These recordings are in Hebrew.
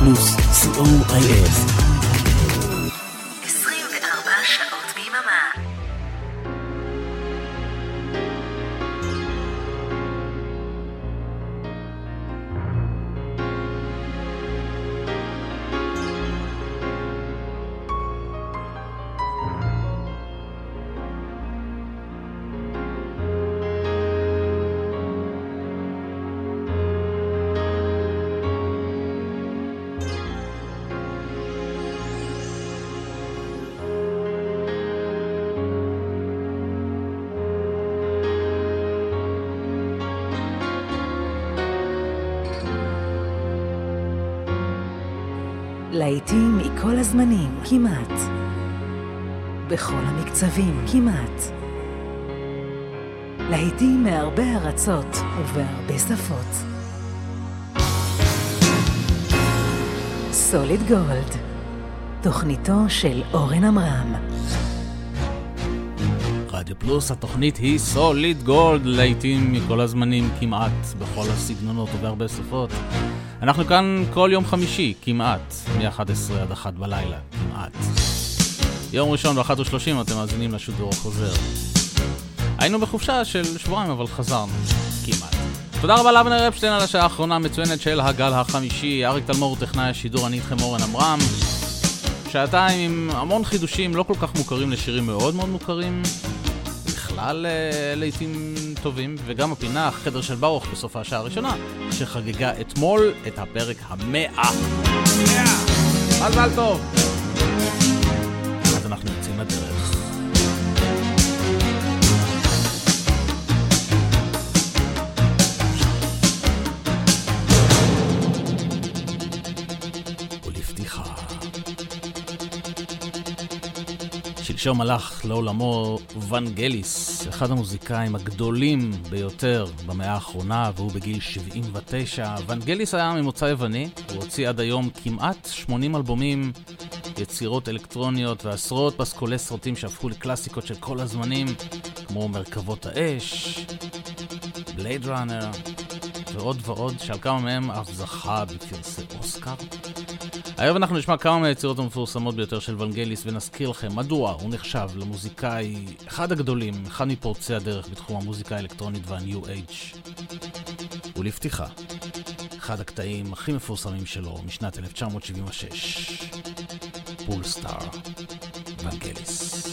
פלוס, co.il הזמנים, כמעט. בכל המקצבים, כמעט. להיטים מהרבה ארצות ובהרבה שפות. סוליד גולד, תוכניתו של אורן עמרם. רדיו פלוס, התוכנית היא סוליד גולד, להיטים מכל הזמנים כמעט, בכל הסגנונות ובהרבה שפות. אנחנו כאן כל יום חמישי, כמעט, מ-11 עד 1 בלילה, כמעט. יום ראשון ב-13 אתם מאזינים לשידור החוזר. היינו בחופשה של שבועיים, אבל חזרנו, כמעט. תודה רבה לאבנר אפשטיין על השעה האחרונה המצוינת של הגל החמישי. אריק תלמור, טכנאי השידור, אני איתכם אורן עמרם. שעתיים עם המון חידושים לא כל כך מוכרים לשירים מאוד מאוד מוכרים. בכלל אה, לעיתים טובים, וגם הפינה, החדר של ברוך בסוף השעה הראשונה, שחגגה אתמול את הפרק המאה. מזל טוב! שלשום הלך לעולמו ונגליס, אחד המוזיקאים הגדולים ביותר במאה האחרונה, והוא בגיל 79. ונגליס היה ממוצא יווני, הוא הוציא עד היום כמעט 80 אלבומים, יצירות אלקטרוניות ועשרות פסקולי סרטים שהפכו לקלאסיקות של כל הזמנים, כמו מרכבות האש, בלייד ראנר, ועוד ועוד, שעל כמה מהם אף זכה בפרסי אוסקר. היום אנחנו נשמע כמה מהיצירות המפורסמות ביותר של ונגליס ונזכיר לכם מדוע הוא נחשב למוזיקאי אחד הגדולים, אחד מפורצי הדרך בתחום המוזיקה האלקטרונית והניו אייג'. ולפתיחה, אחד הקטעים הכי מפורסמים שלו משנת 1976, פול סטאר, ונגליס.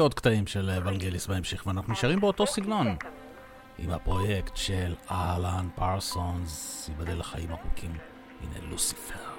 נביא עוד קטעים של ונגליס בהמשך, ואנחנו נשארים באותו סגנון. עם הפרויקט של אהלן פרסונס, ייבדל לחיים ארוכים. הנה לוסיפר.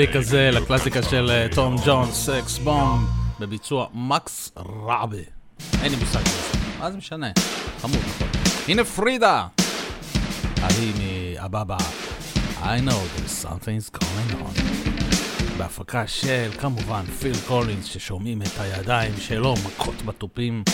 לקליק הזה, לקלאסיקה של אה, טום ג'ונס, Sex Bomb, בביצוע מקס ראבי. אין לי מושג כזה, מה זה משנה? חמור נכון. הנה פרידה! ההיא מאבבא. I know there's something's going on. בהפקה של כמובן פיל קולינס ששומעים את הידיים שלו מכות בתופים.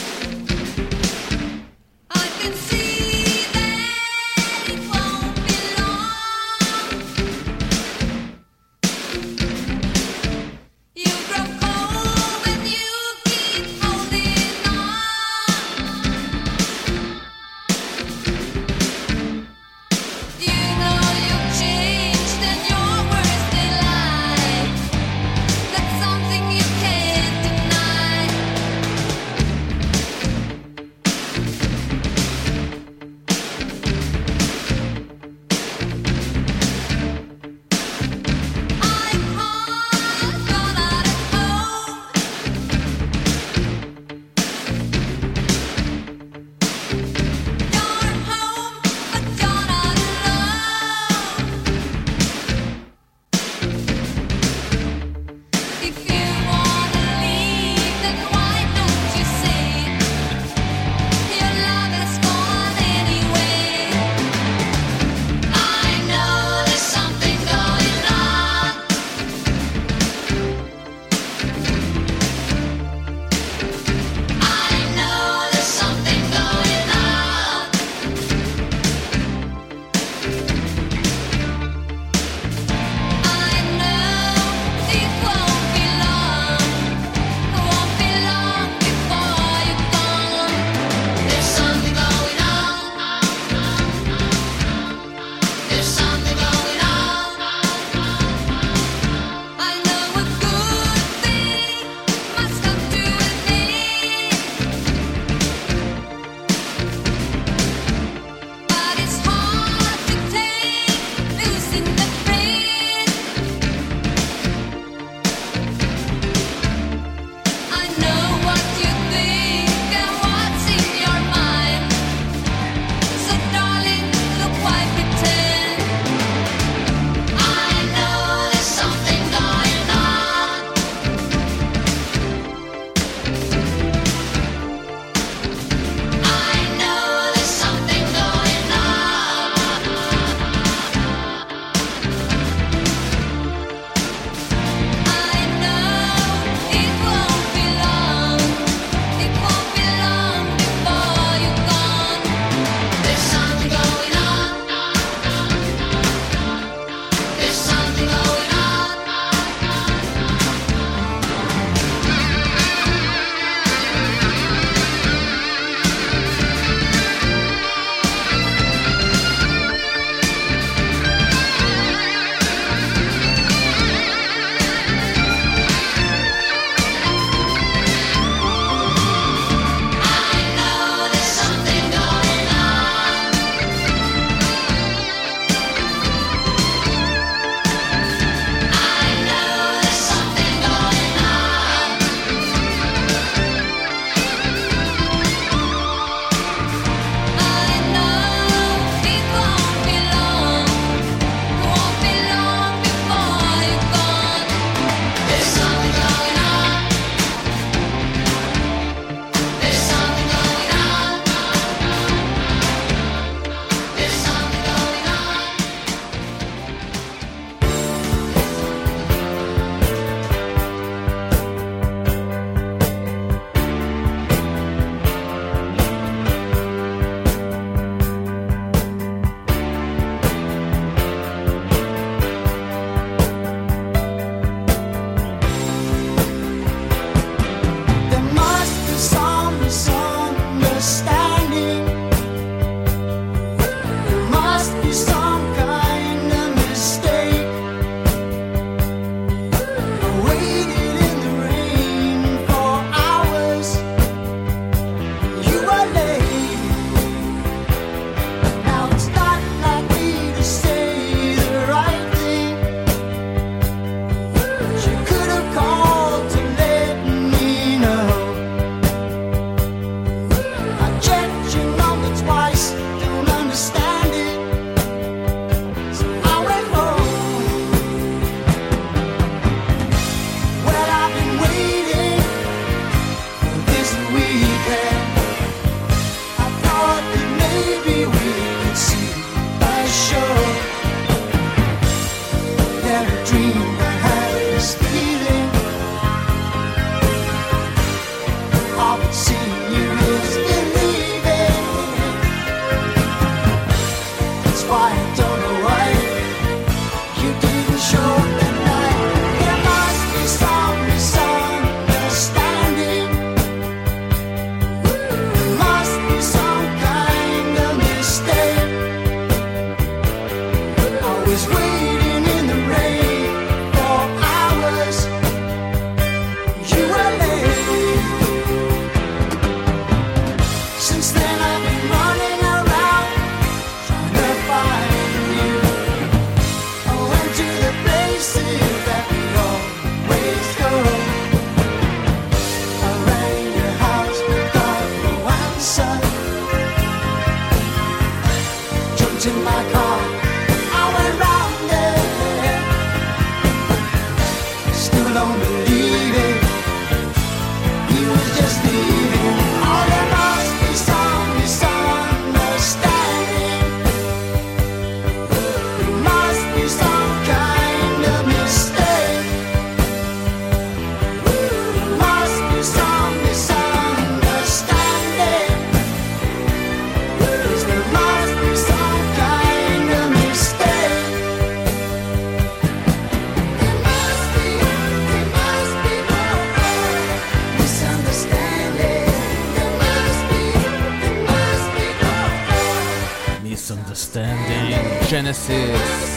Genesis.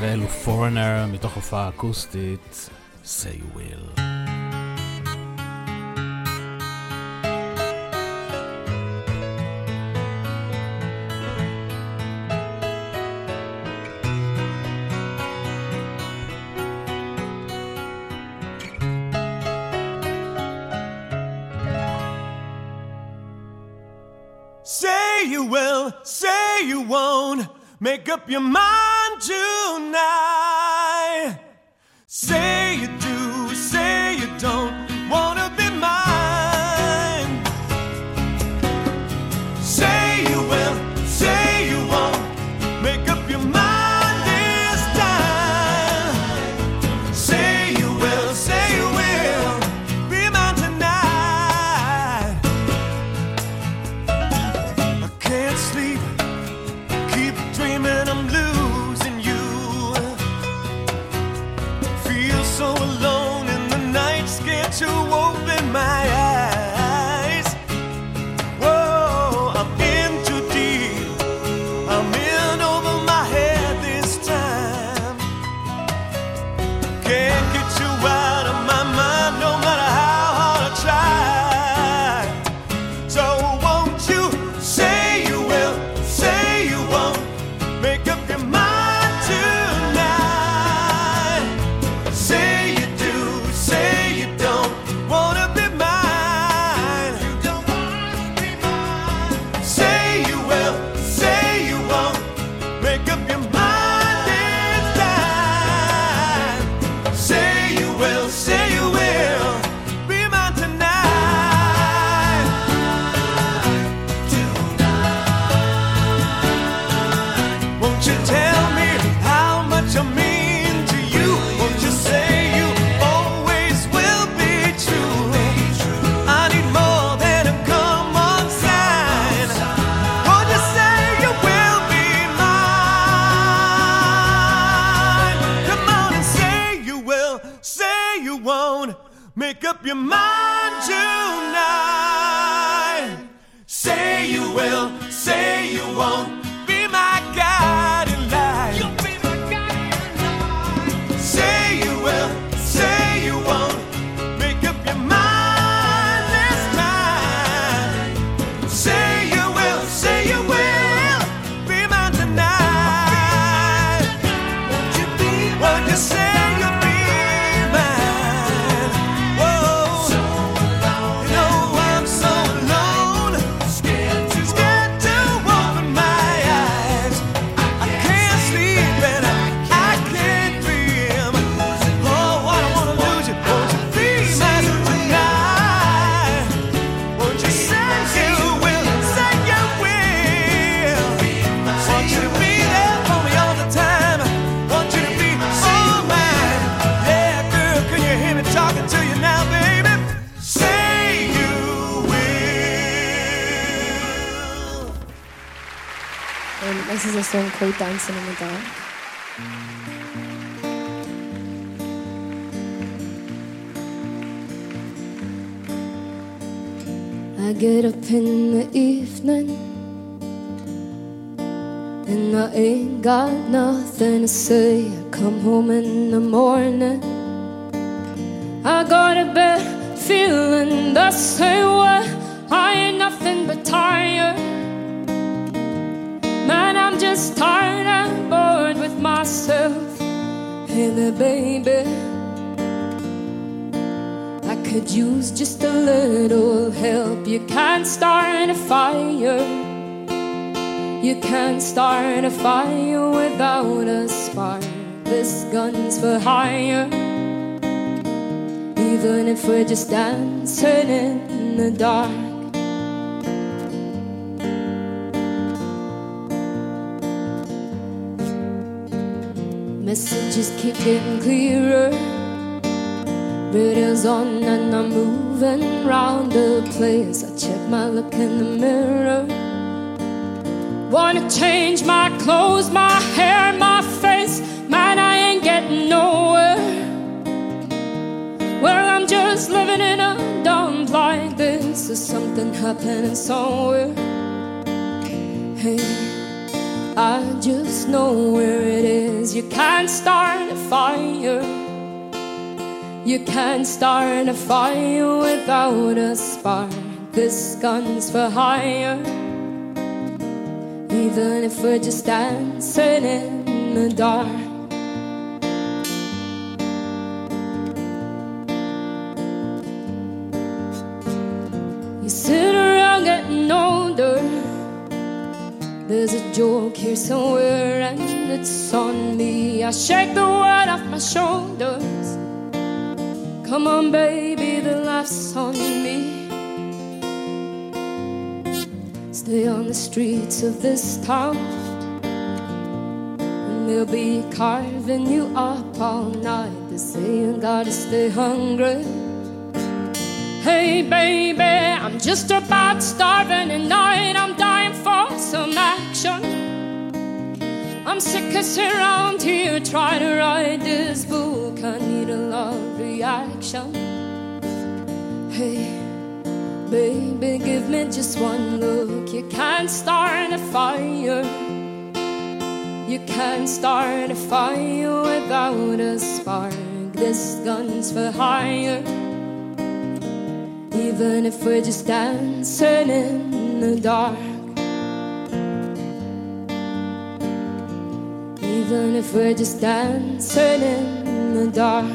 ואלו פורנר מתוך הופעה אקוסטית, say you will. Make up your mind. I get up in the evening and I ain't got nothing to say. I come home in the morning. I got a bad feeling the same way. I ain't nothing but tired. Just tired and bored with myself. Hey uh, there, baby. I could use just a little help. You can't start a fire. You can't start a fire without a spark. This gun's for hire. Even if we're just dancing in the dark. Messages keep getting clearer. Radio's on and I'm moving round the place. I check my look in the mirror. Wanna change my clothes, my hair, my face. Man, I ain't getting nowhere. Well, I'm just living in a dump like this. There's something happening somewhere. Hey, I just know where it is. You can't start a fire. You can't start a fire without a spark. This gun's for hire. Even if we're just dancing in the dark. There's a joke here somewhere, and it's on me. I shake the weight off my shoulders. Come on, baby, the laugh's on me. Stay on the streets of this town, and they'll be carving you up all night. They say you gotta stay hungry. Hey, baby, I'm just about starving at night. I'm dying for some action. I'm sick of sitting around here trying to write this book. I need a love reaction. Hey, baby, give me just one look. You can't start a fire. You can't start a fire without a spark. This gun's for hire. Even if we're just dancing in the dark. Even if we're just dancing in the dark.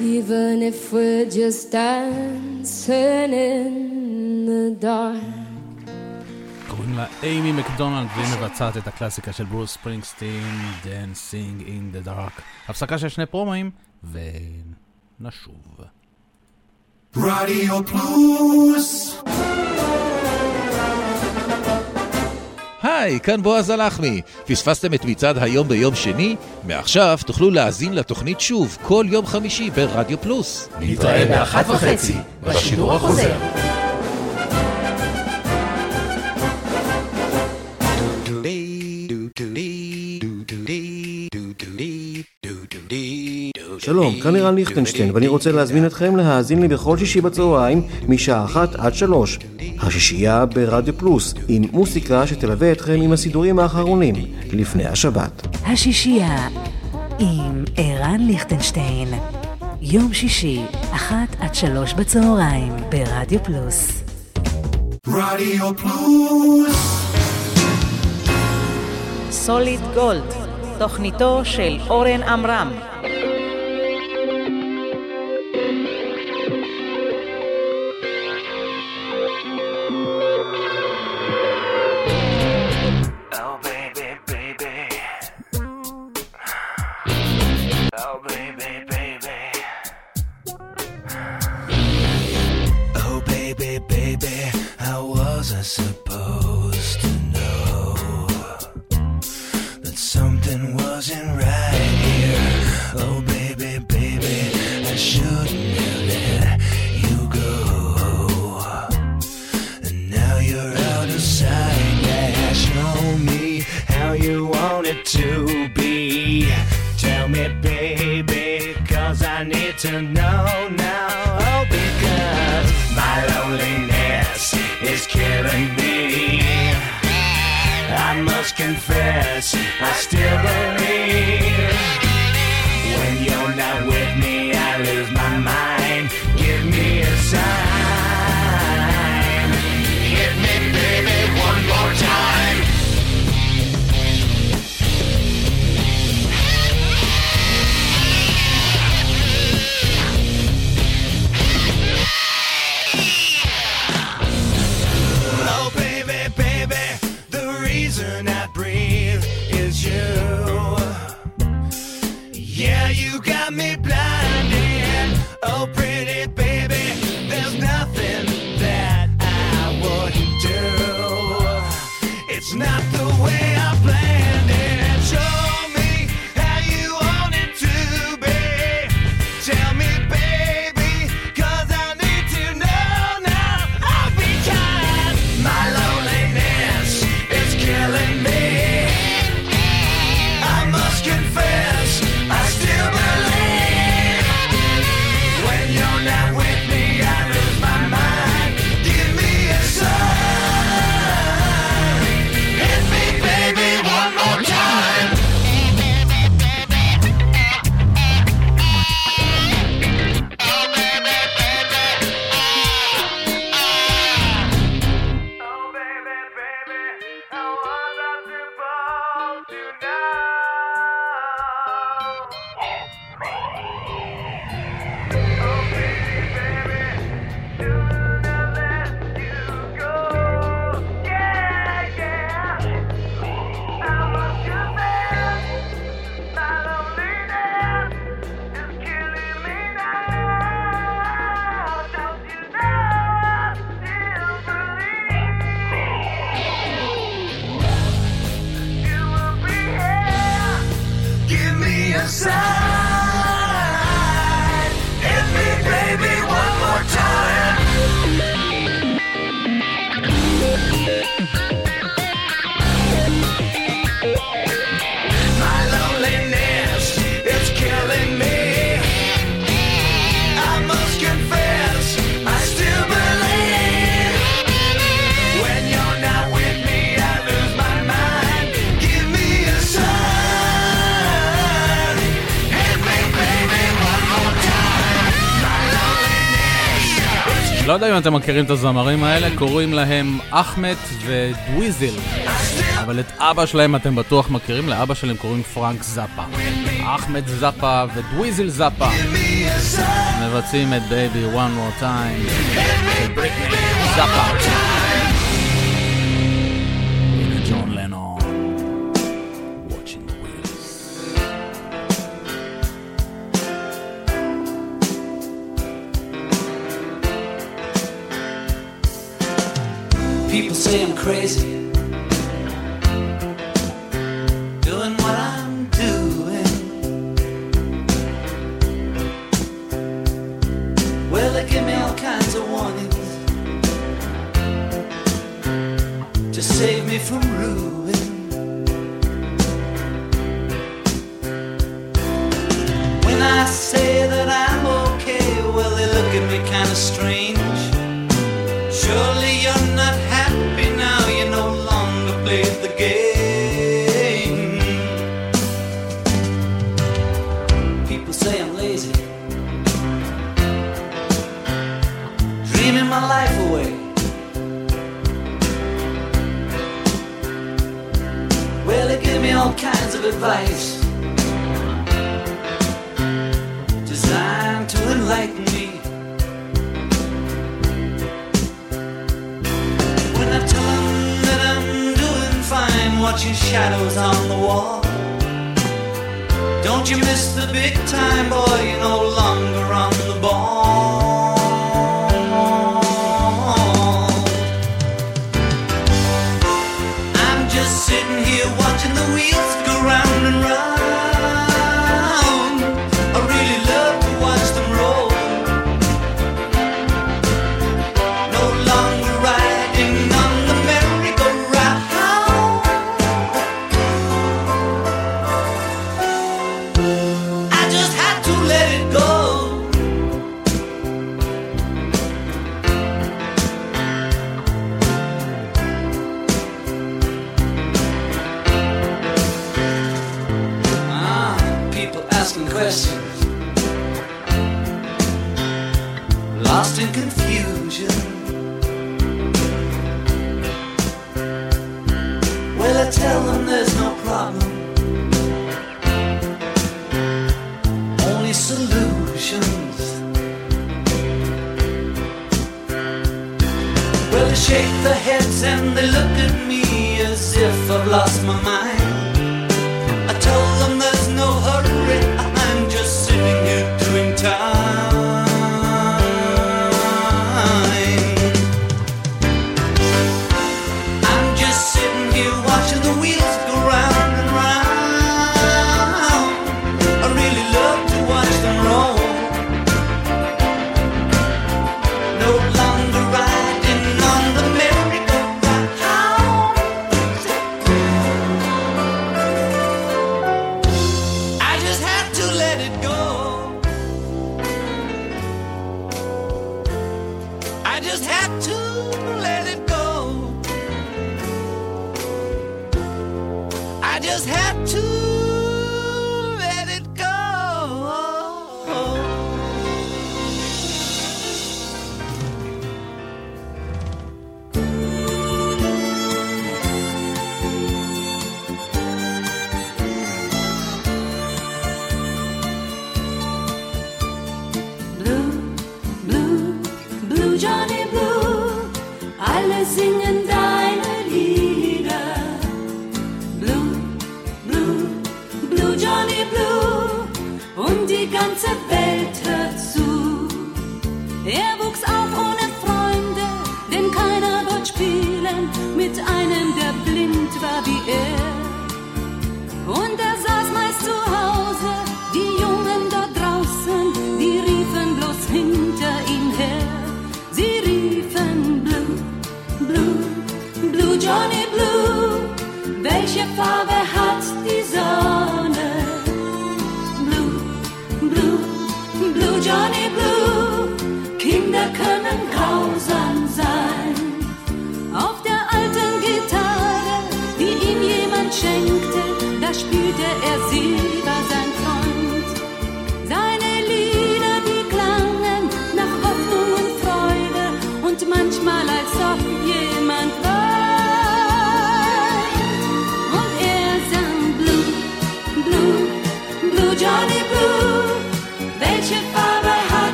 Even if we're just dancing in the dark. קוראים לה אימי מקדונלד, והיא מבצעת את הקלאסיקה של ברוס ספרינגסטין, Dancing in the Dark. הפסקה של שני פרומואים, ונשוב. רדיו פלוס! היי, כאן בועז הלחמי. פספסתם את מצעד היום ביום שני? מעכשיו תוכלו להאזין לתוכנית שוב כל יום חמישי ברדיו פלוס. נתראה באחת וחצי, בשידור החוזר. שלום, כאן לירן ליכטנשטיין, ואני רוצה להזמין אתכם להאזין לי בכל שישי בצהריים, משעה אחת עד שלוש. השישייה ברדיו פלוס, עם מוסיקה שתלווה אתכם עם הסידורים האחרונים, לפני השבת. השישייה עם ערן ליכטנשטיין. יום שישי, אחת עד שלוש בצהריים, ברדיו פלוס. רדיו פלוס! סוליד גולד, תוכניתו של אורן עמרם. לא יודע אם אתם מכירים את הזמרים האלה, קוראים להם אחמד ודוויזל. אבל את אבא שלהם אתם בטוח מכירים, לאבא שלהם קוראים פרנק זאפה. אחמד זאפה ודוויזל זאפה מבצעים את Baby one more time זאפה. damn crazy.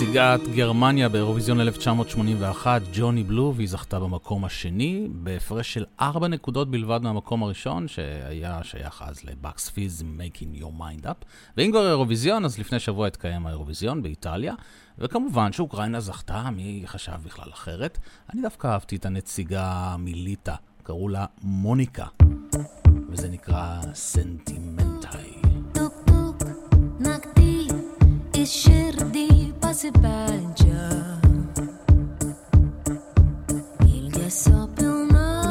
נציגת גרמניה באירוויזיון 1981, ג'וני בלו, והיא זכתה במקום השני, בהפרש של ארבע נקודות בלבד מהמקום הראשון, שהיה שייך אז לבקס פיז Making Your Mind Up. ואם כבר אירוויזיון, אז לפני שבוע התקיים האירוויזיון באיטליה, וכמובן שאוקראינה זכתה, מי חשב בכלל אחרת? אני דווקא אהבתי את הנציגה מליטא, קראו לה מוניקה, וזה נקרא סנטימנטאי. Geçirdi bazı bence İlgi sapılma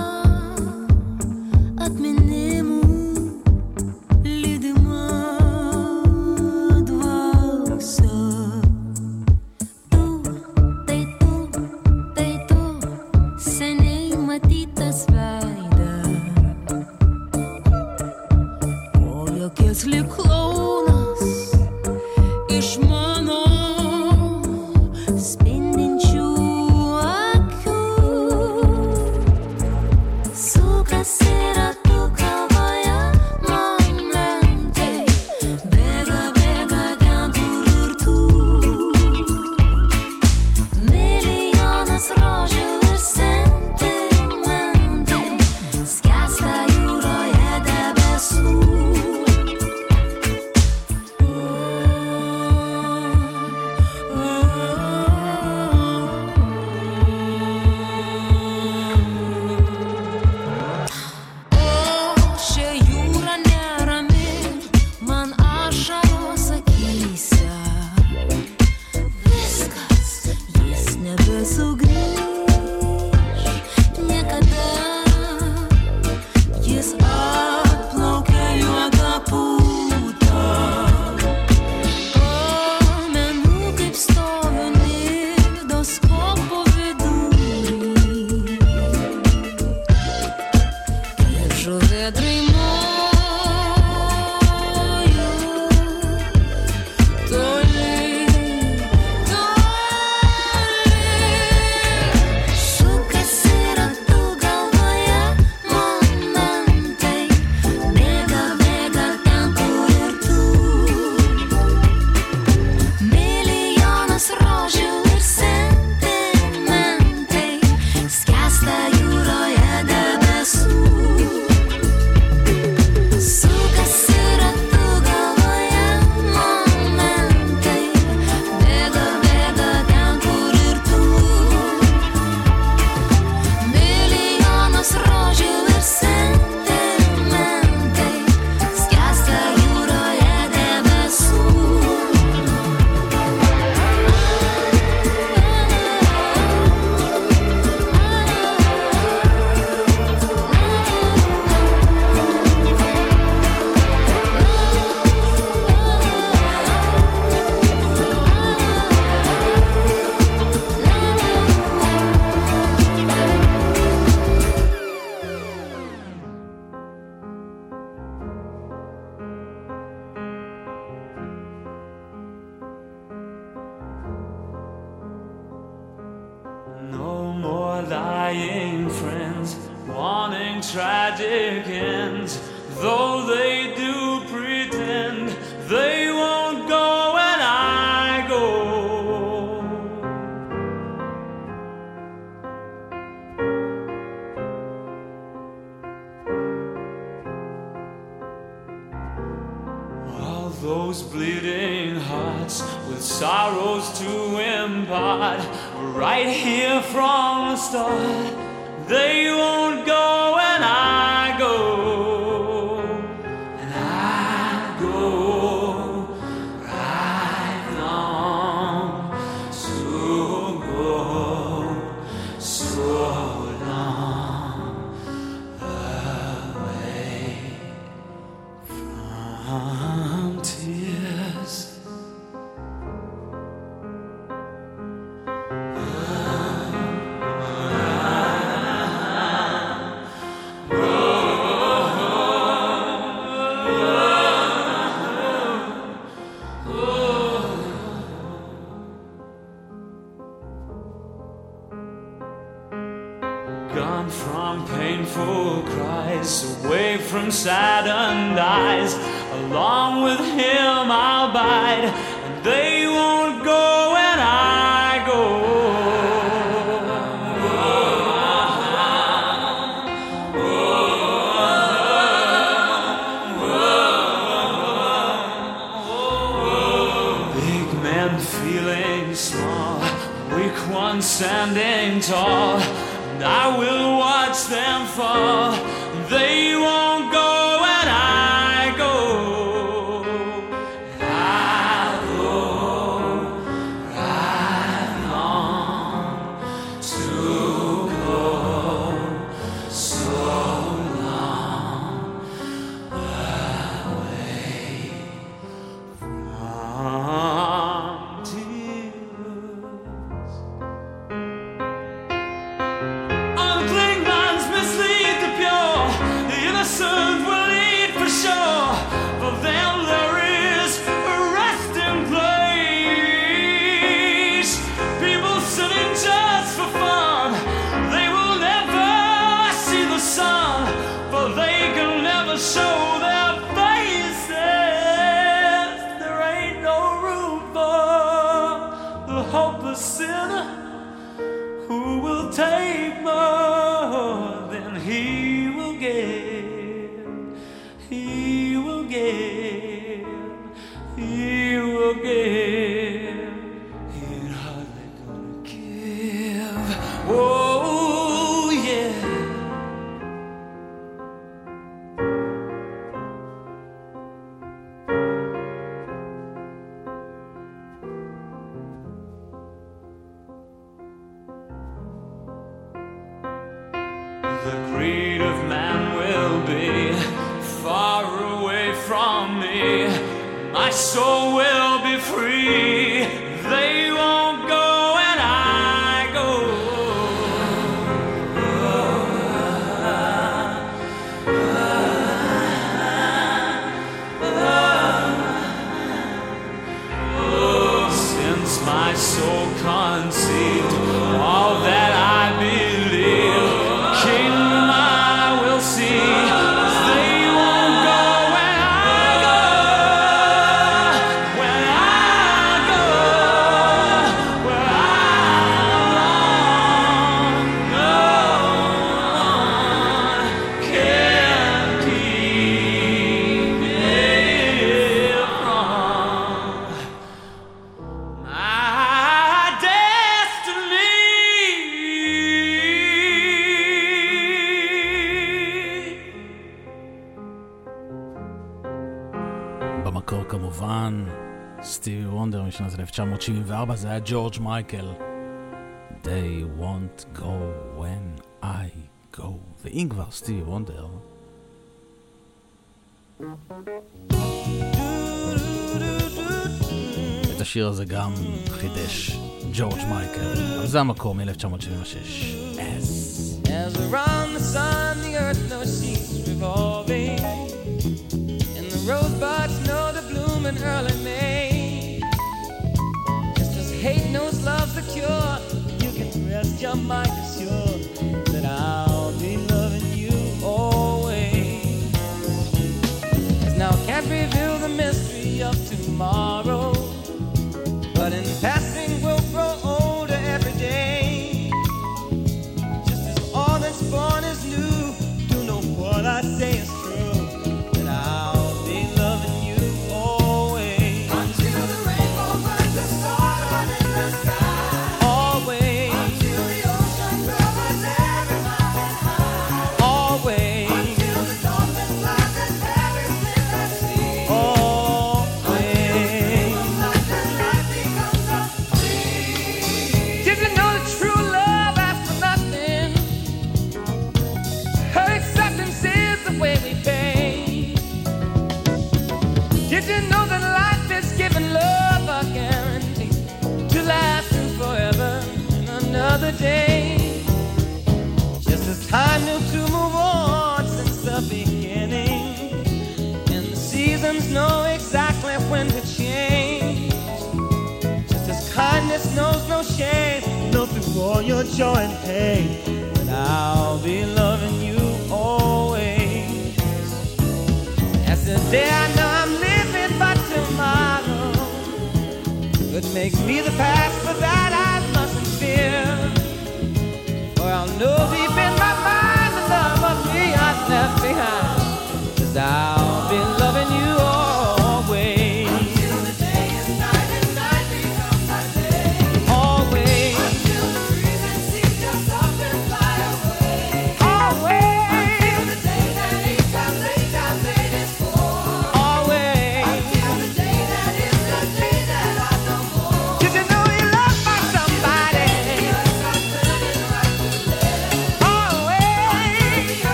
Admin gone from painful cries, away from saddened eyes. Along with him I'll bide, and they ג'ורג' מייקל. They won't go when I go. ואם כבר סטיבי וונדר. את השיר הזה גם חידש ג'ורג' מייקל. זה המקום, 1976. As, As around the sun, the earth no cease revolving. And the rosebuds know the bloom in early May. You can rest your mind.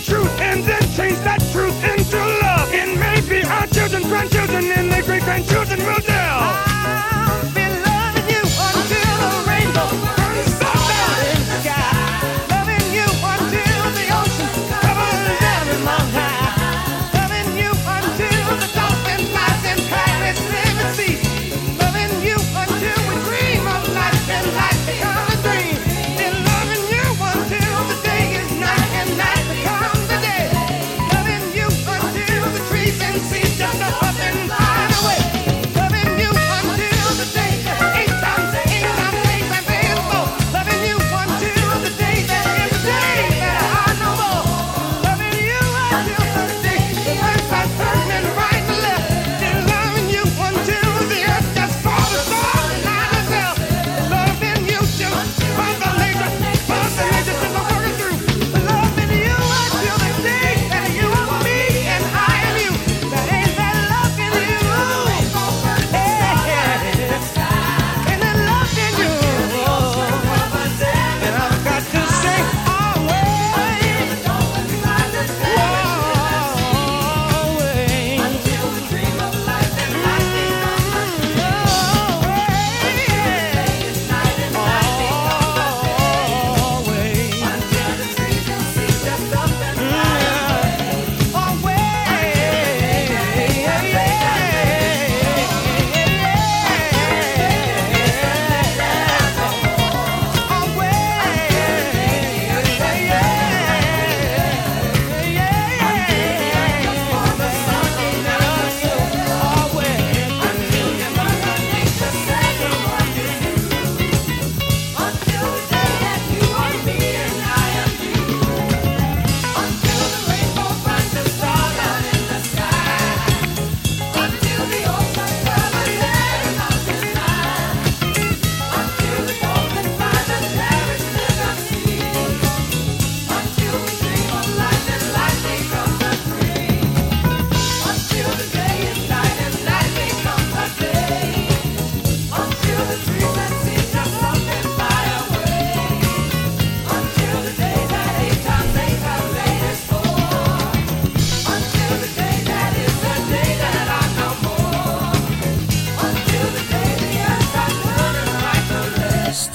Truth and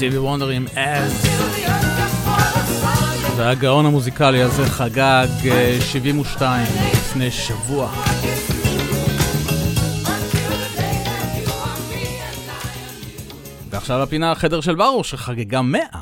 סטיבי וונדר עם אז. והגאון המוזיקלי הזה חגג אה, 72 לפני שבוע. ועכשיו הפינה החדר של ברוך שחגגה 100. 100!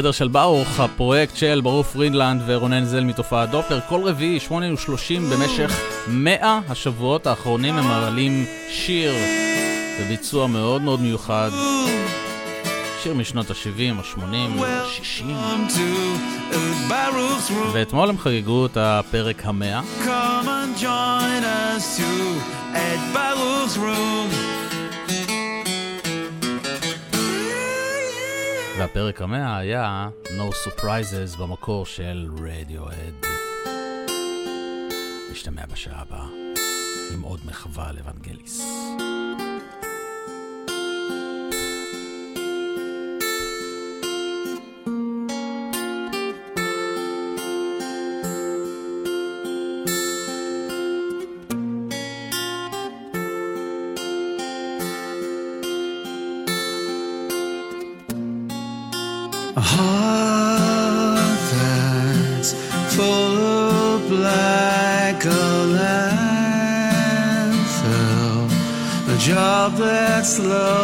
החדר של ברוך, הפרויקט של ברוך פרידלנד ורונן זל מתופעת דופלר, כל רביעי, 8 ו-30 במשך 100 השבועות האחרונים הם מעלים שיר בביצוע מאוד מאוד מיוחד. שיר משנות ה-70, ה-80, ה-60. ואתמול הם חגגו את הפרק המאה. Come and join us Baruch's room. והפרק המאה היה No Surprises במקור של רדיואד. נשתמע בשעה הבאה עם עוד מחווה על. slow.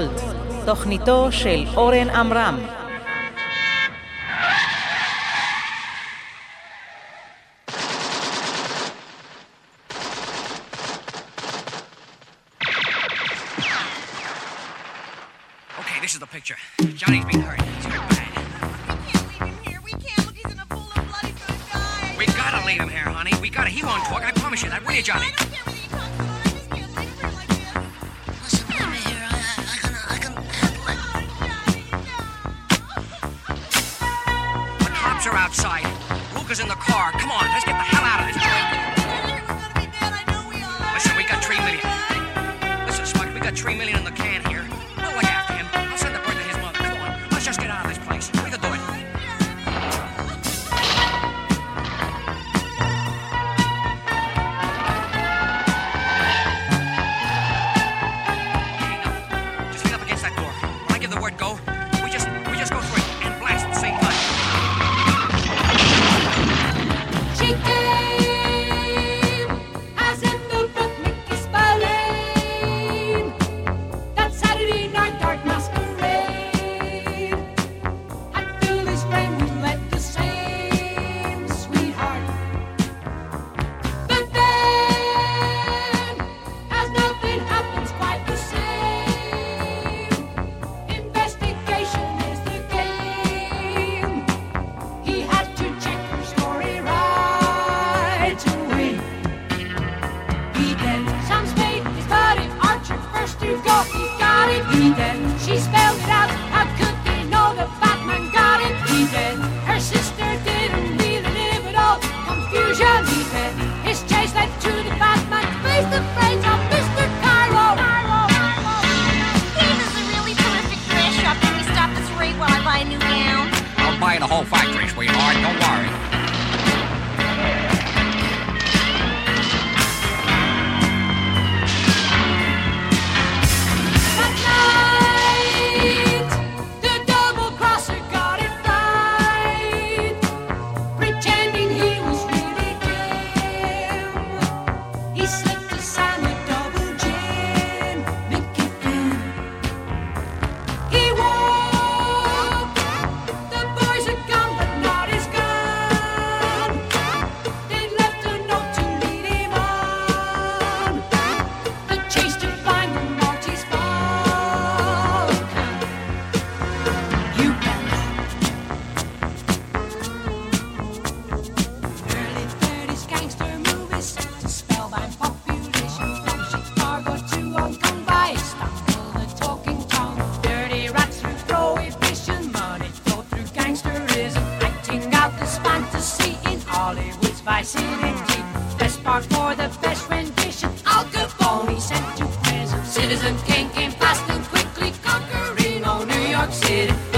גולד, תוכניתו של אורן עמרם. York City.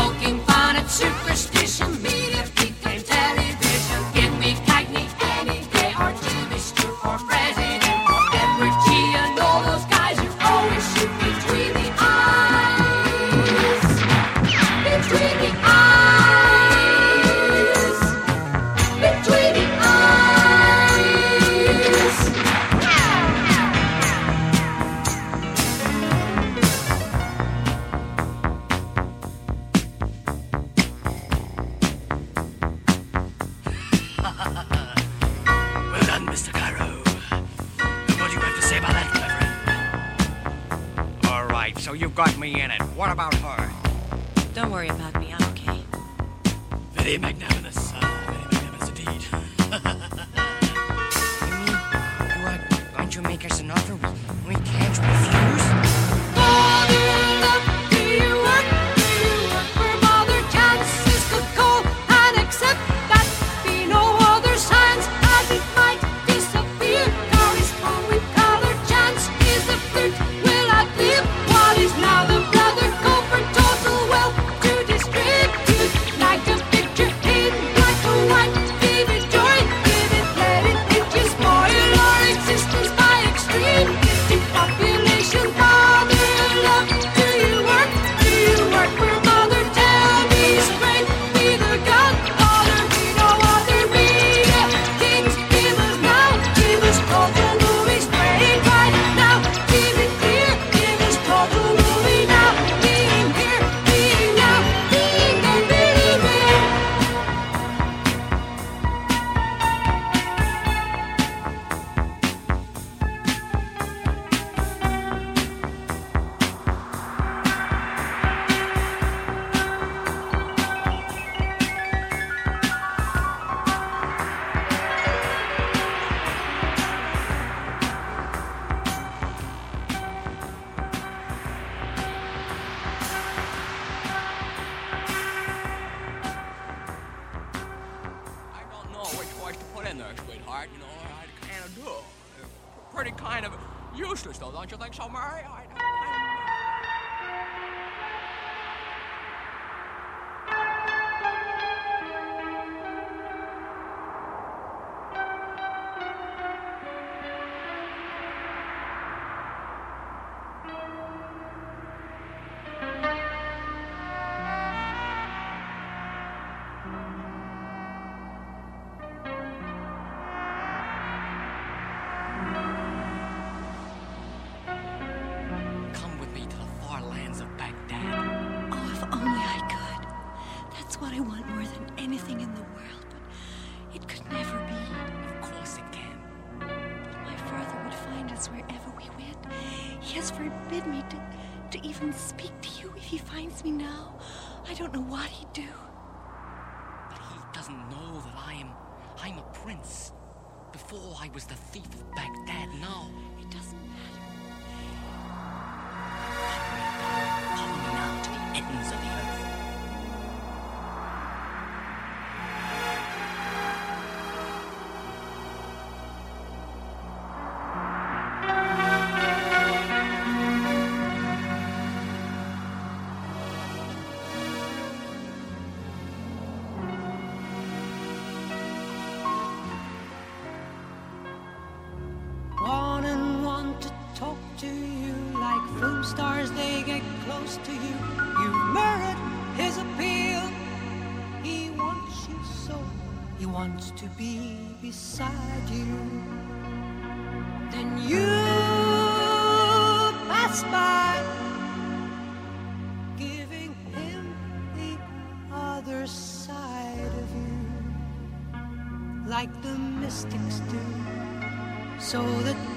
to you like film stars they get close to you. You merit his appeal. He wants you so. He wants to be beside you. Then you pass by giving him the other side of you. Like the mystics do. So that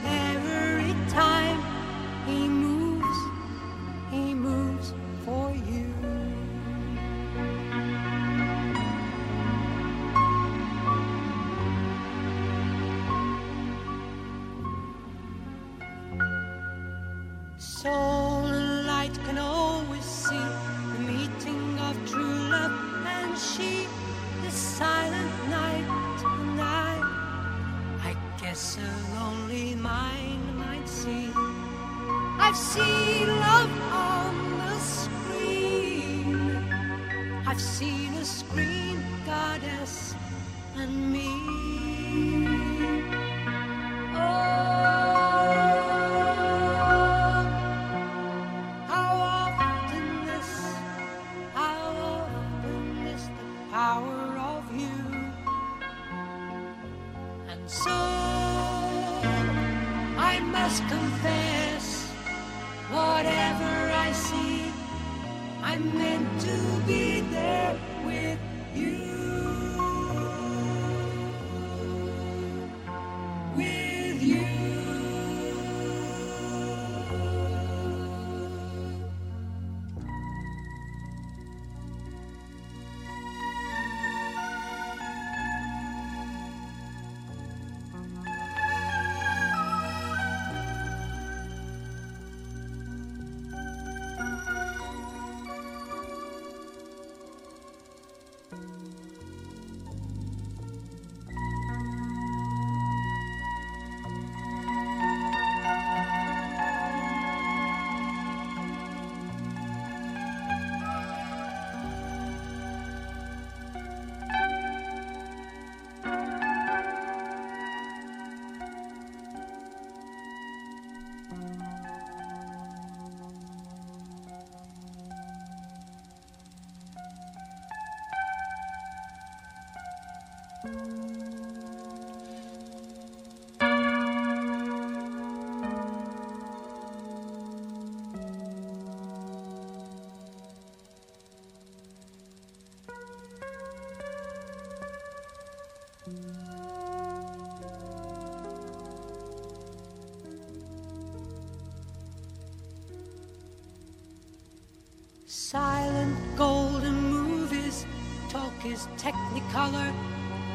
silent golden movies. Talk is technicolor.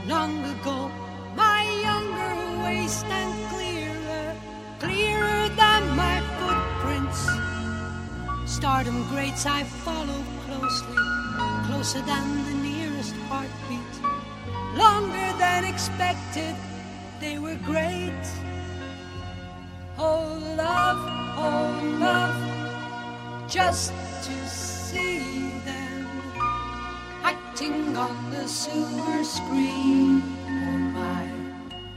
Long ago, my younger waist and clearer, clearer than my footprints. Stardom greats I follow closely, closer than the nearest heartbeat. Longer than expected, they were great. Oh, love, oh, love, just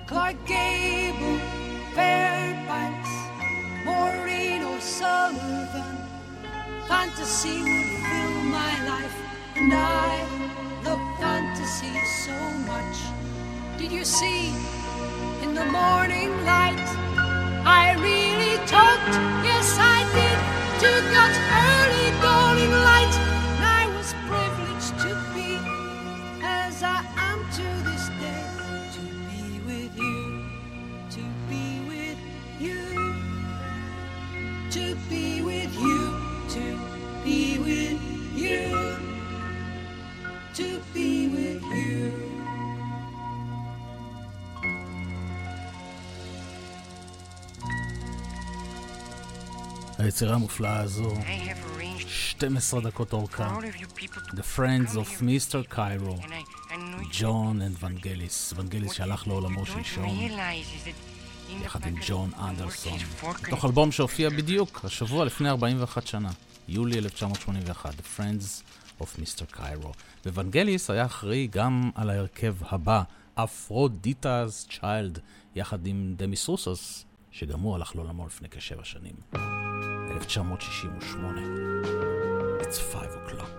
Clark Gable, Fairbanks, Maureen O'Sullivan. Fantasy would fill my life, and I love fantasy so much. Did you see in the morning light? I really talked, yes, I did, to God's early dawning light. היצירה המופלאה הזו, 12 דקות אורכה, The Friends of Mr. Cairo, ג'ון אנוונגליס, ונגליס שהלך לעולמו שלשום, יחד עם ג'ון אנדרסון, מתוך אלבום שהופיע בדיוק השבוע לפני 41 שנה, יולי 1981, The Friends of Mr. Cairo. וונגליס היה אחראי גם על ההרכב הבא, אפרודיטא's Child, יחד עם דמיס רוסוס, שגם הוא הלך לעולמו לפני כשבע שנים. 1968. It's five o'clock.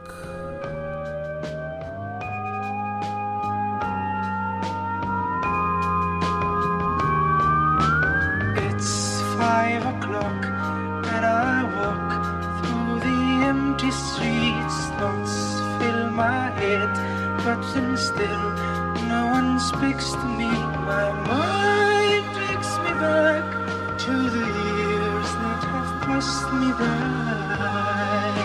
It's five o'clock and I walk through the empty streets. Thoughts fill my head, but then still no one speaks to me. My mind takes me back to the cast me by.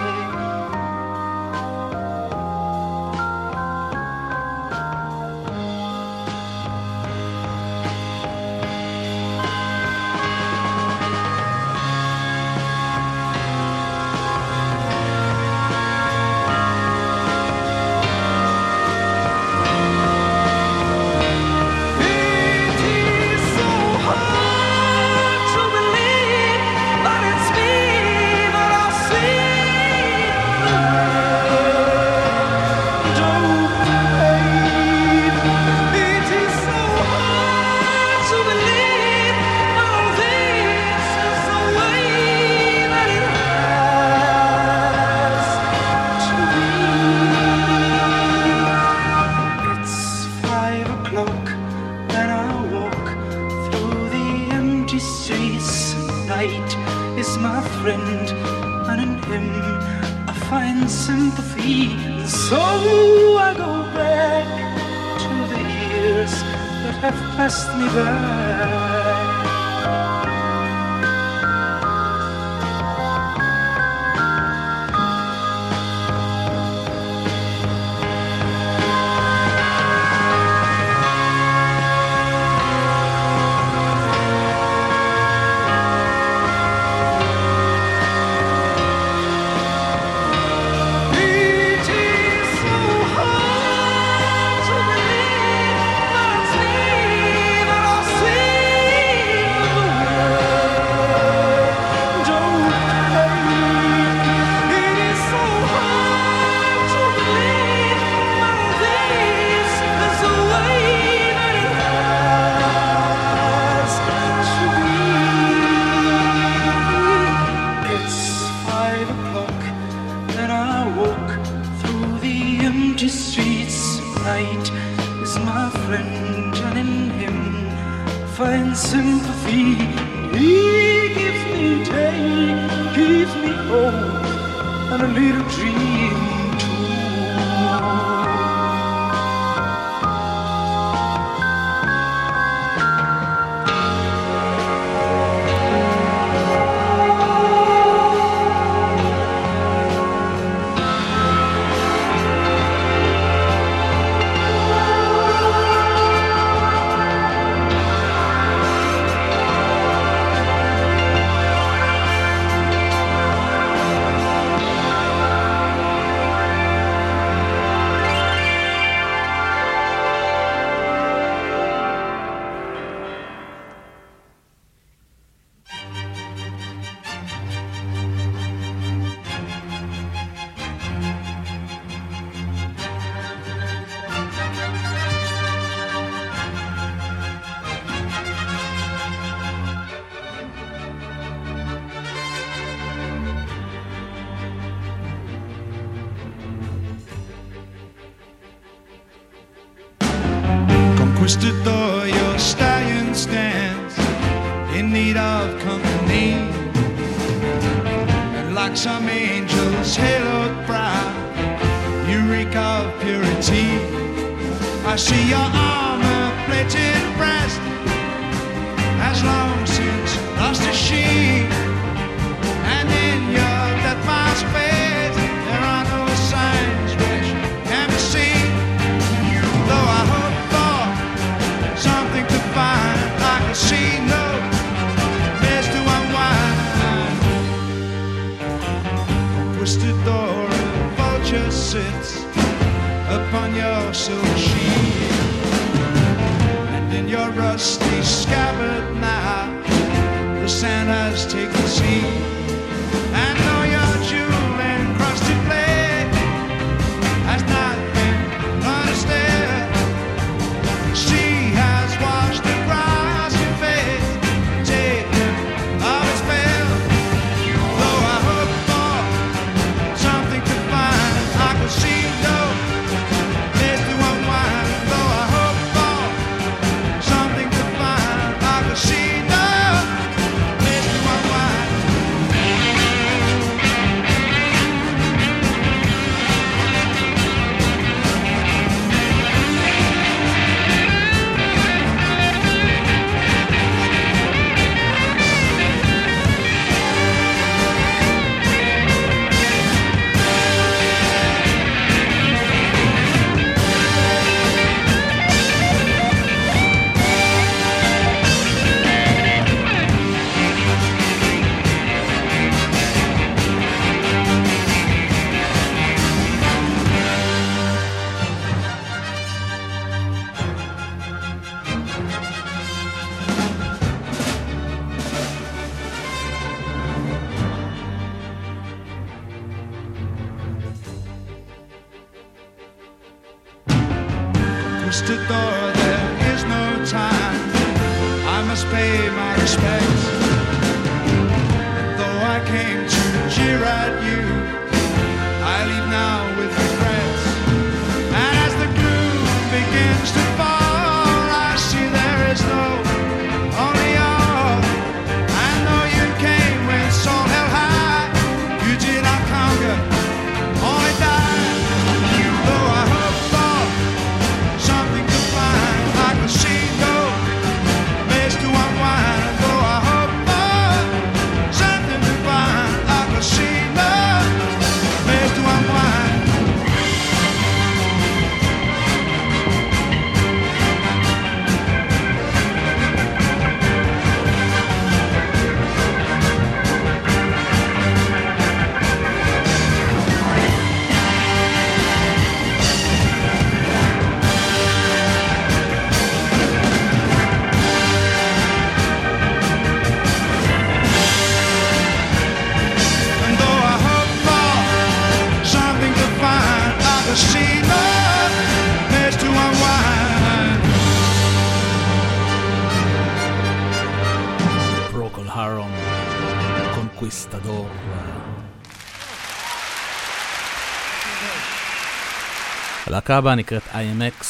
להקה הבאה נקראת IMX.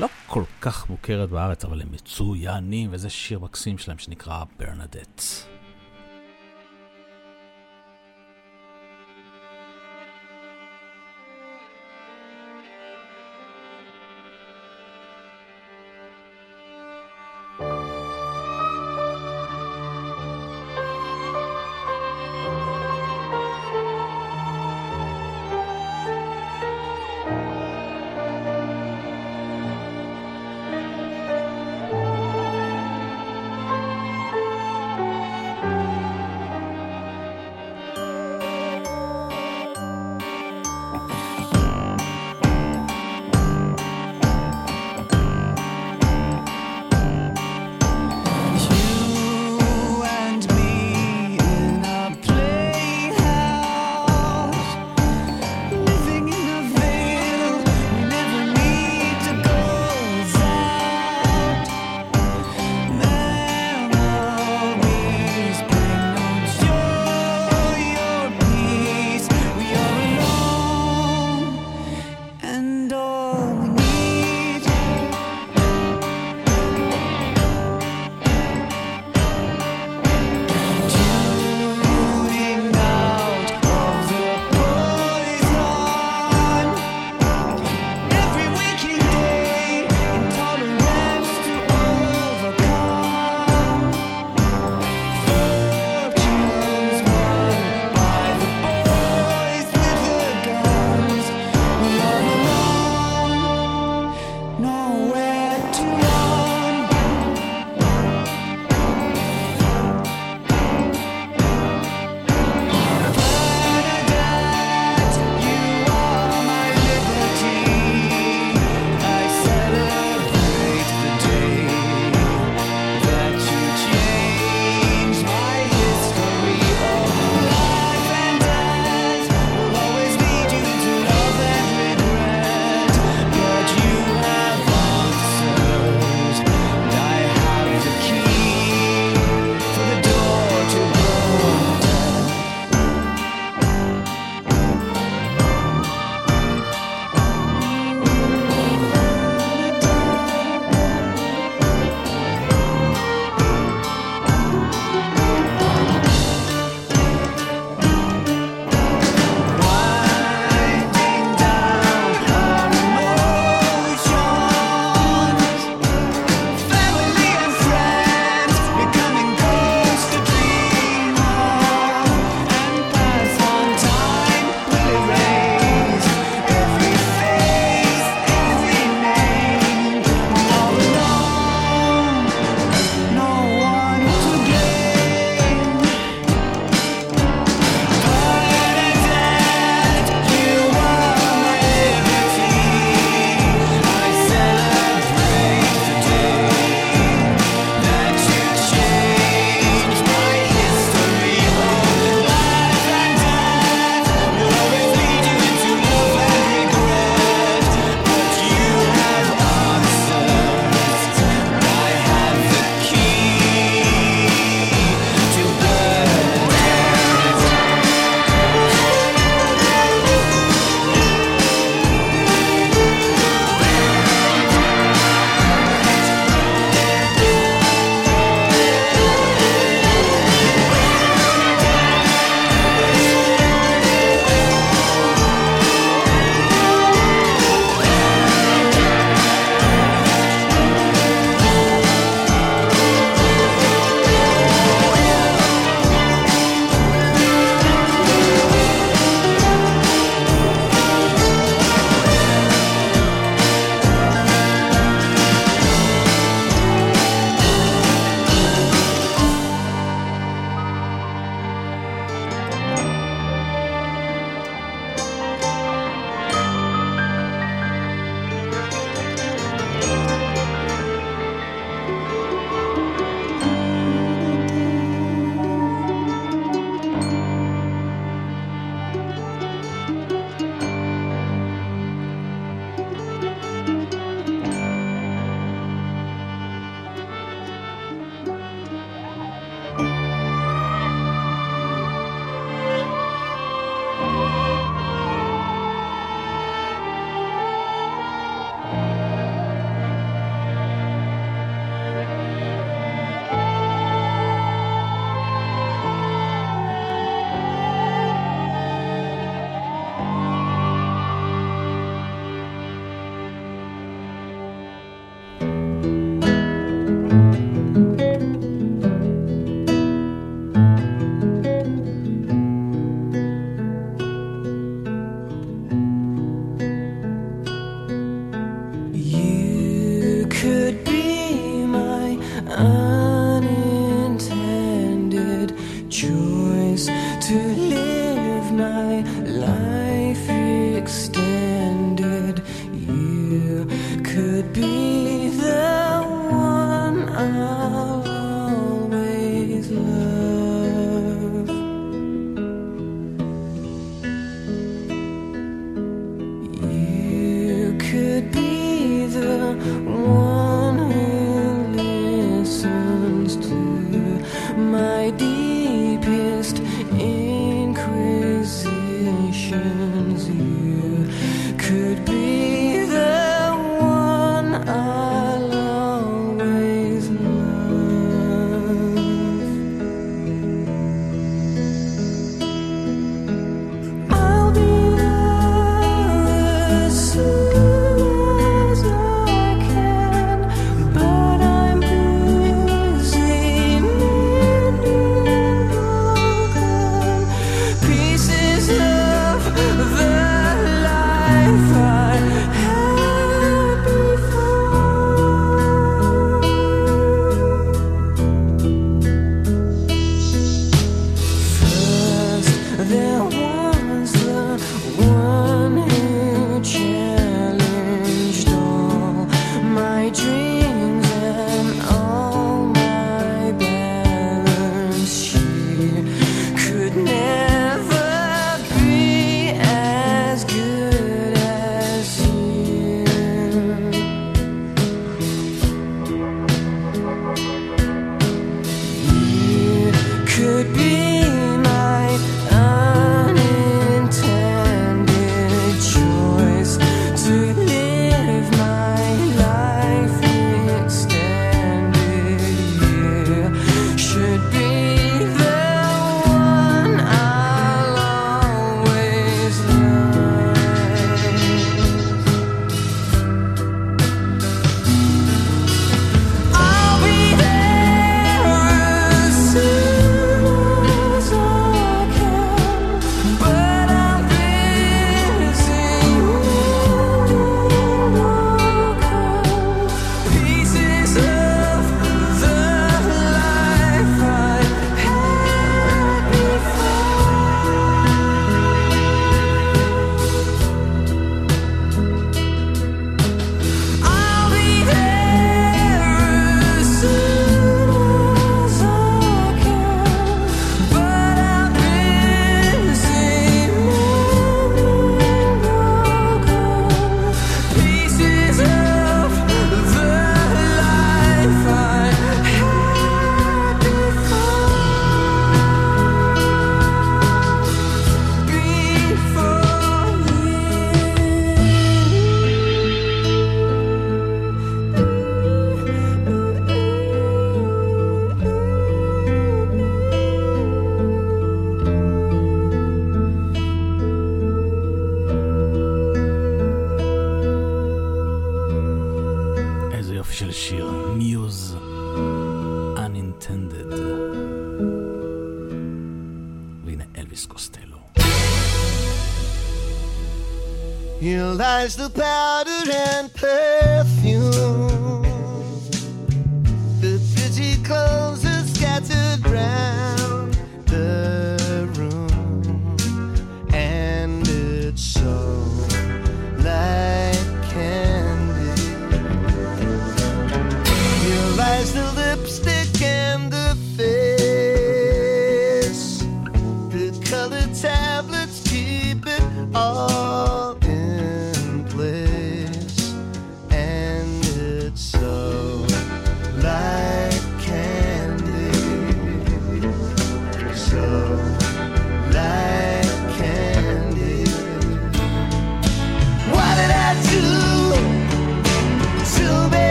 לא כל כך מוכרת בארץ, אבל הם מצוינים, וזה שיר מקסים שלהם שנקרא ברנדט.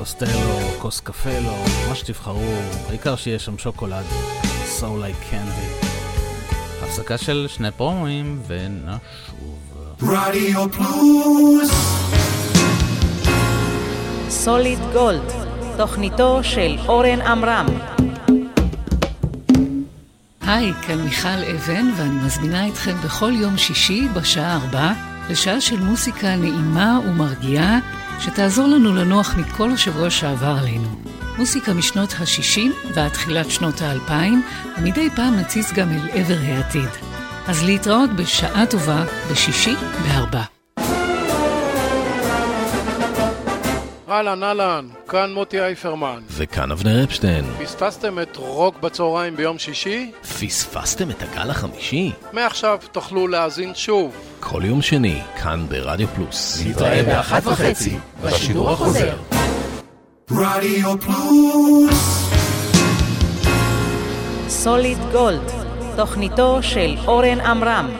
קוסטלו, כוס קפלו, מה שתבחרו, העיקר שיהיה שם שוקולד. So like candy. הפסקה של שני פרומואים ונשוב. רדיו פלוס סוליד גולד, תוכניתו של אורן עמרם. היי, כאן מיכל אבן, ואני מזמינה אתכם בכל יום שישי בשעה ארבע לשעה של מוסיקה נעימה ומרגיעה, שתעזור לנו לנוח מכל השבוע שעבר עלינו. מוסיקה משנות ה-60 ועד תחילת שנות ה-2000, ומדי פעם נציץ גם אל עבר העתיד. אז להתראות בשעה טובה בשישי בארבע. אהלן, אהלן, כאן מוטי אייפרמן. וכאן אבנר אפשטיין. פספסתם את רוק בצהריים ביום שישי? פספסתם את הגל החמישי? מעכשיו תוכלו להאזין שוב. כל יום שני, כאן ברדיו פלוס. נתראה באחת וחצי, בשידור החוזר. רדיו פלוס סוליד גולד, תוכניתו של אורן עמרם.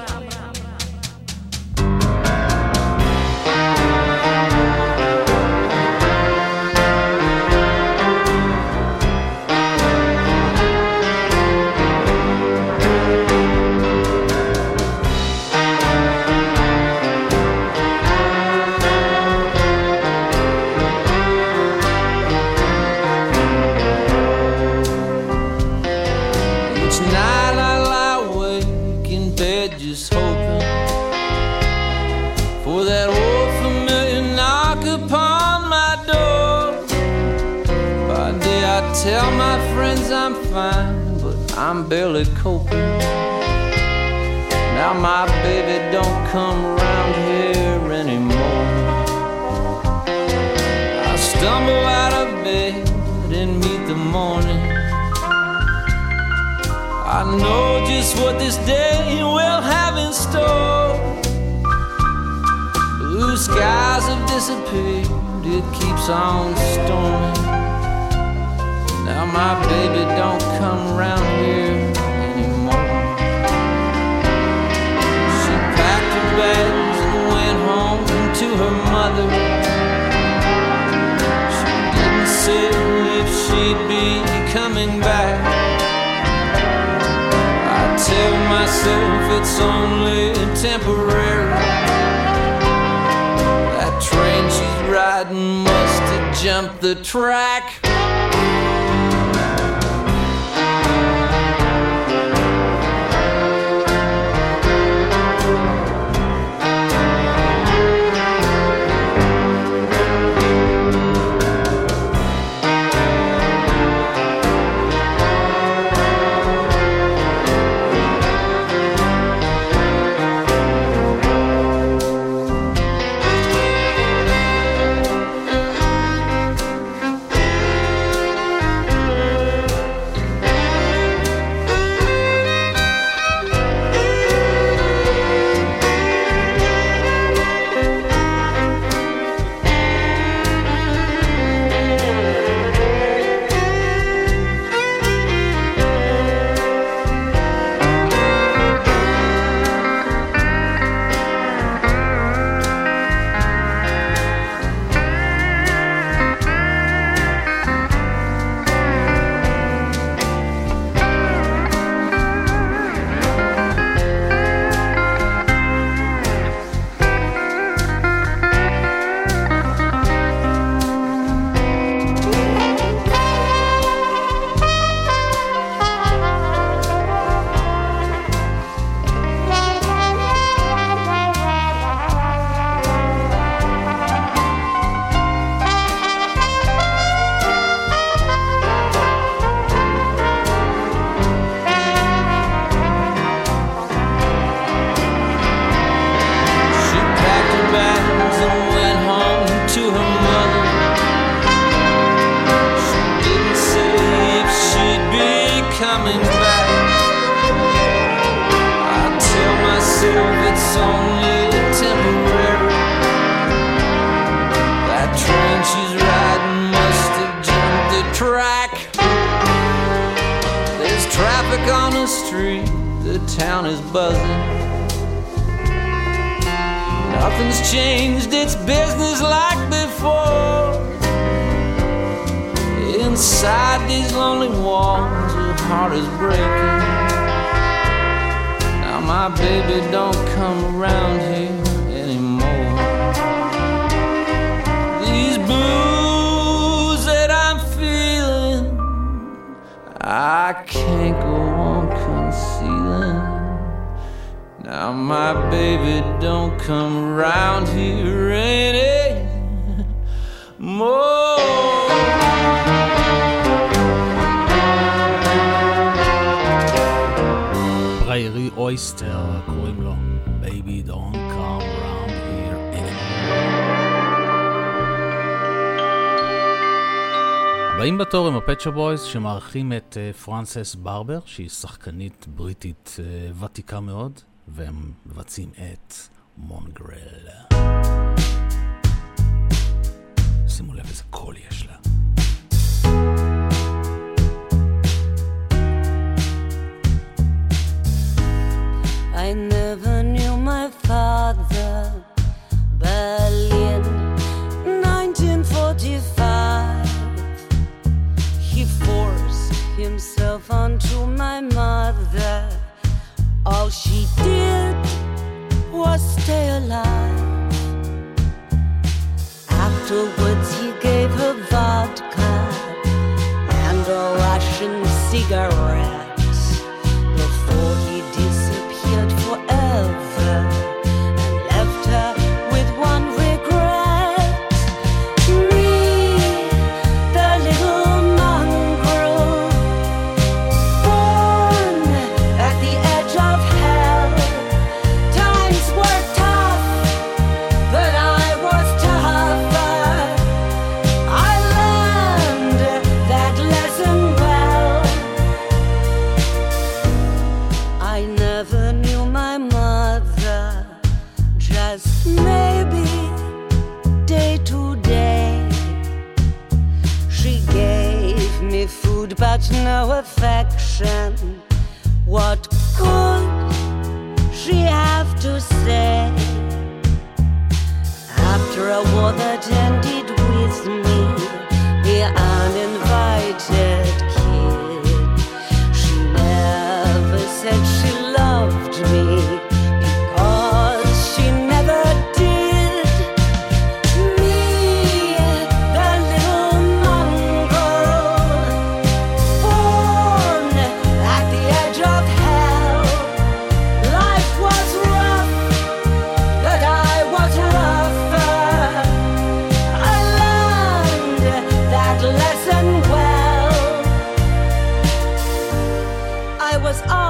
Buzzing. Nothing's changed, it's business like before. Inside these lonely walls, your heart is breaking. Now my baby don't come around here my baby don't come around here anymore. פריירי אויסטר קוראים לו Baby Don't Come Around Here Anymore. הבאים בתור הם הפצ'ה בויז שמארחים את פרנסס ברבר שהיא שחקנית בריטית uh, ותיקה מאוד והם מבצעים את מונגרל. שימו לב איזה קול יש לה. I never knew my father. Berlin, 1945. He forced himself onto my mother. All she did was stay alive. Afterwards, he gave her vodka and a Russian cigarette no affection. What could she have to say? After a war that ended with me,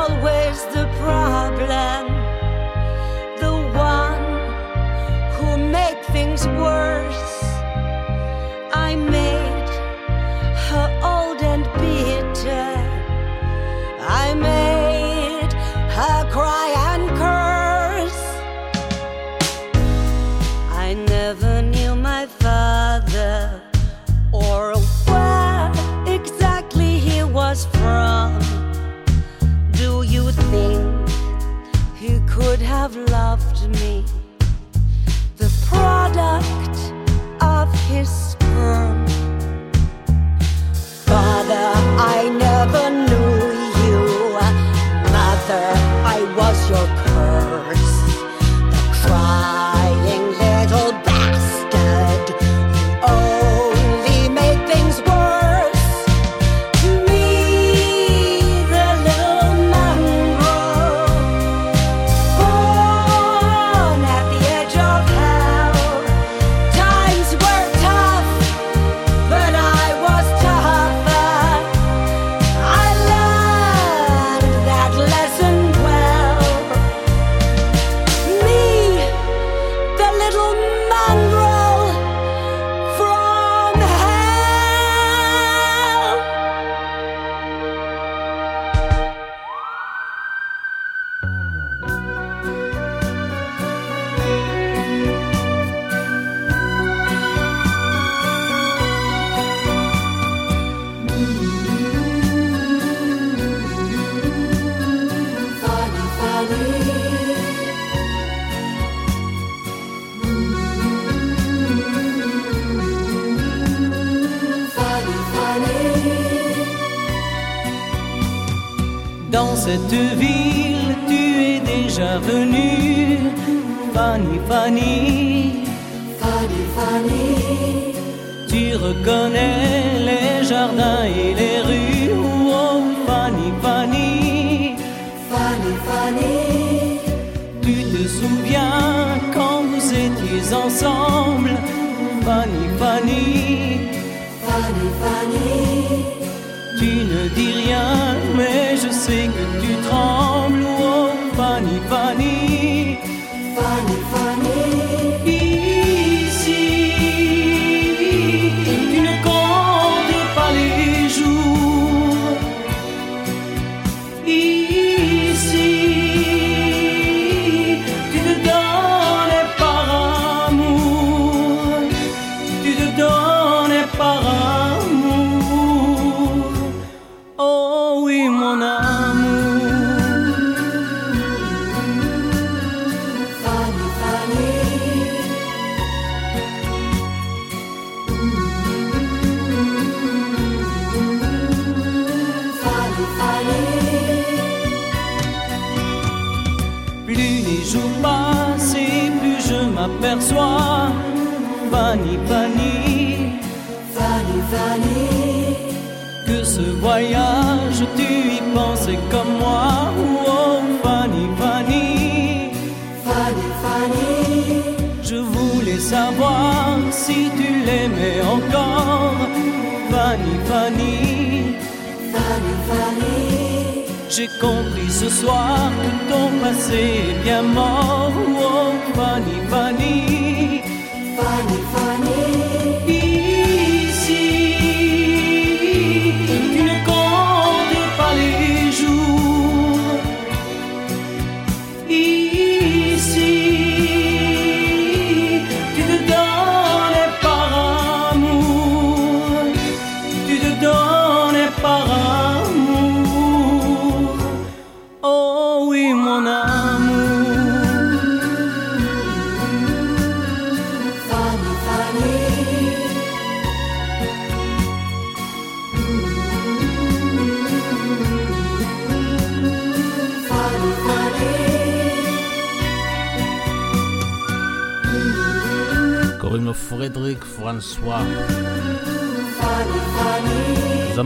always the problem, the one who make things worse.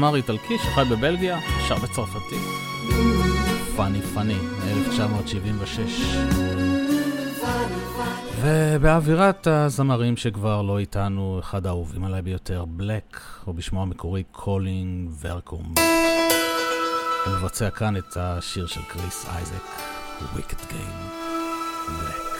זמר איטלקי שחי בבלגיה, שר בצרפתי. פאני פאני, מ-1976. ובאווירת הזמרים שכבר לא איתנו, אחד האהובים עליי ביותר, בלאק, או בשמו המקורי קולין ורנקום. הוא מבצע כאן את השיר של קריס אייזק, Wicked Game, בלאק.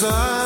sun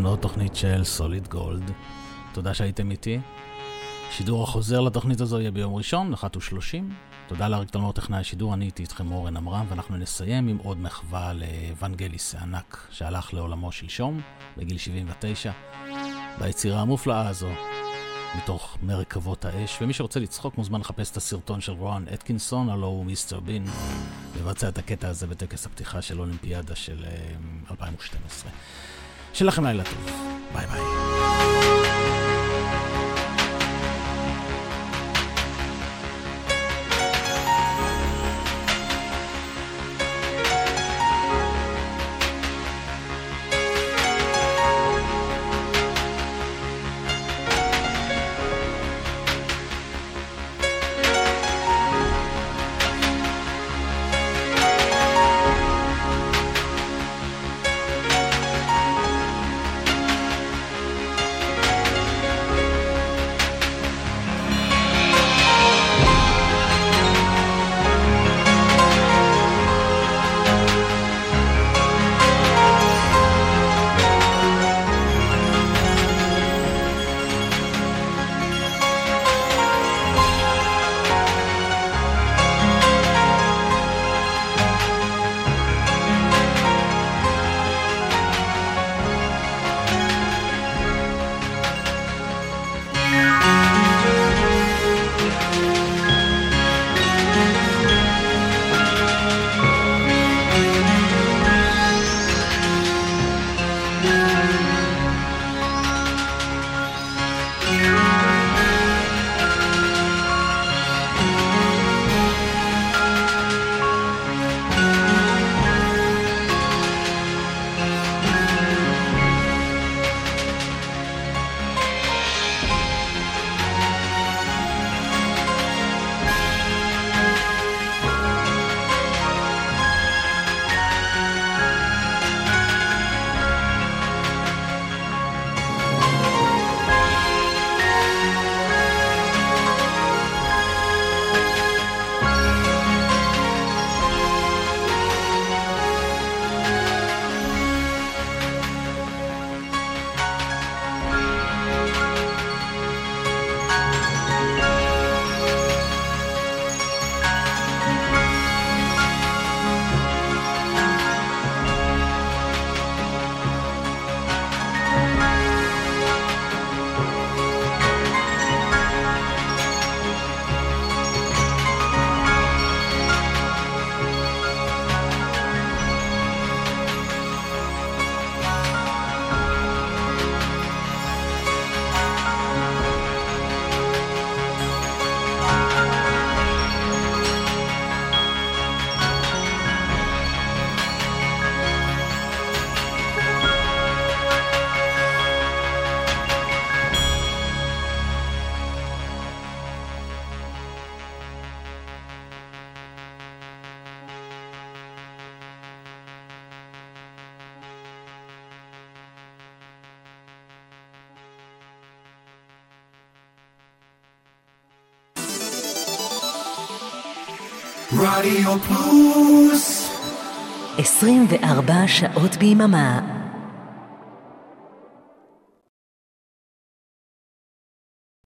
כאן עוד תוכנית של סוליד גולד. תודה שהייתם איתי. שידור החוזר לתוכנית הזו יהיה ביום ראשון, 1 ו-30. תודה לאריק תלמור טכנאי השידור, אני הייתי איתכם אורן עמרם, ואנחנו נסיים עם עוד מחווה לוונגליס הענק שהלך לעולמו שלשום, בגיל 79, ביצירה המופלאה הזו, מתוך מרכבות האש. ומי שרוצה לצחוק מוזמן לחפש את הסרטון של רון אתקינסון, הלו הוא מיסטר בין, לבצע את הקטע הזה בטקס הפתיחה של אולימפיאדה של אה, 2012. שלכם לילה טוב. ביי ביי. רדיו פלוס 24 שעות ביממה.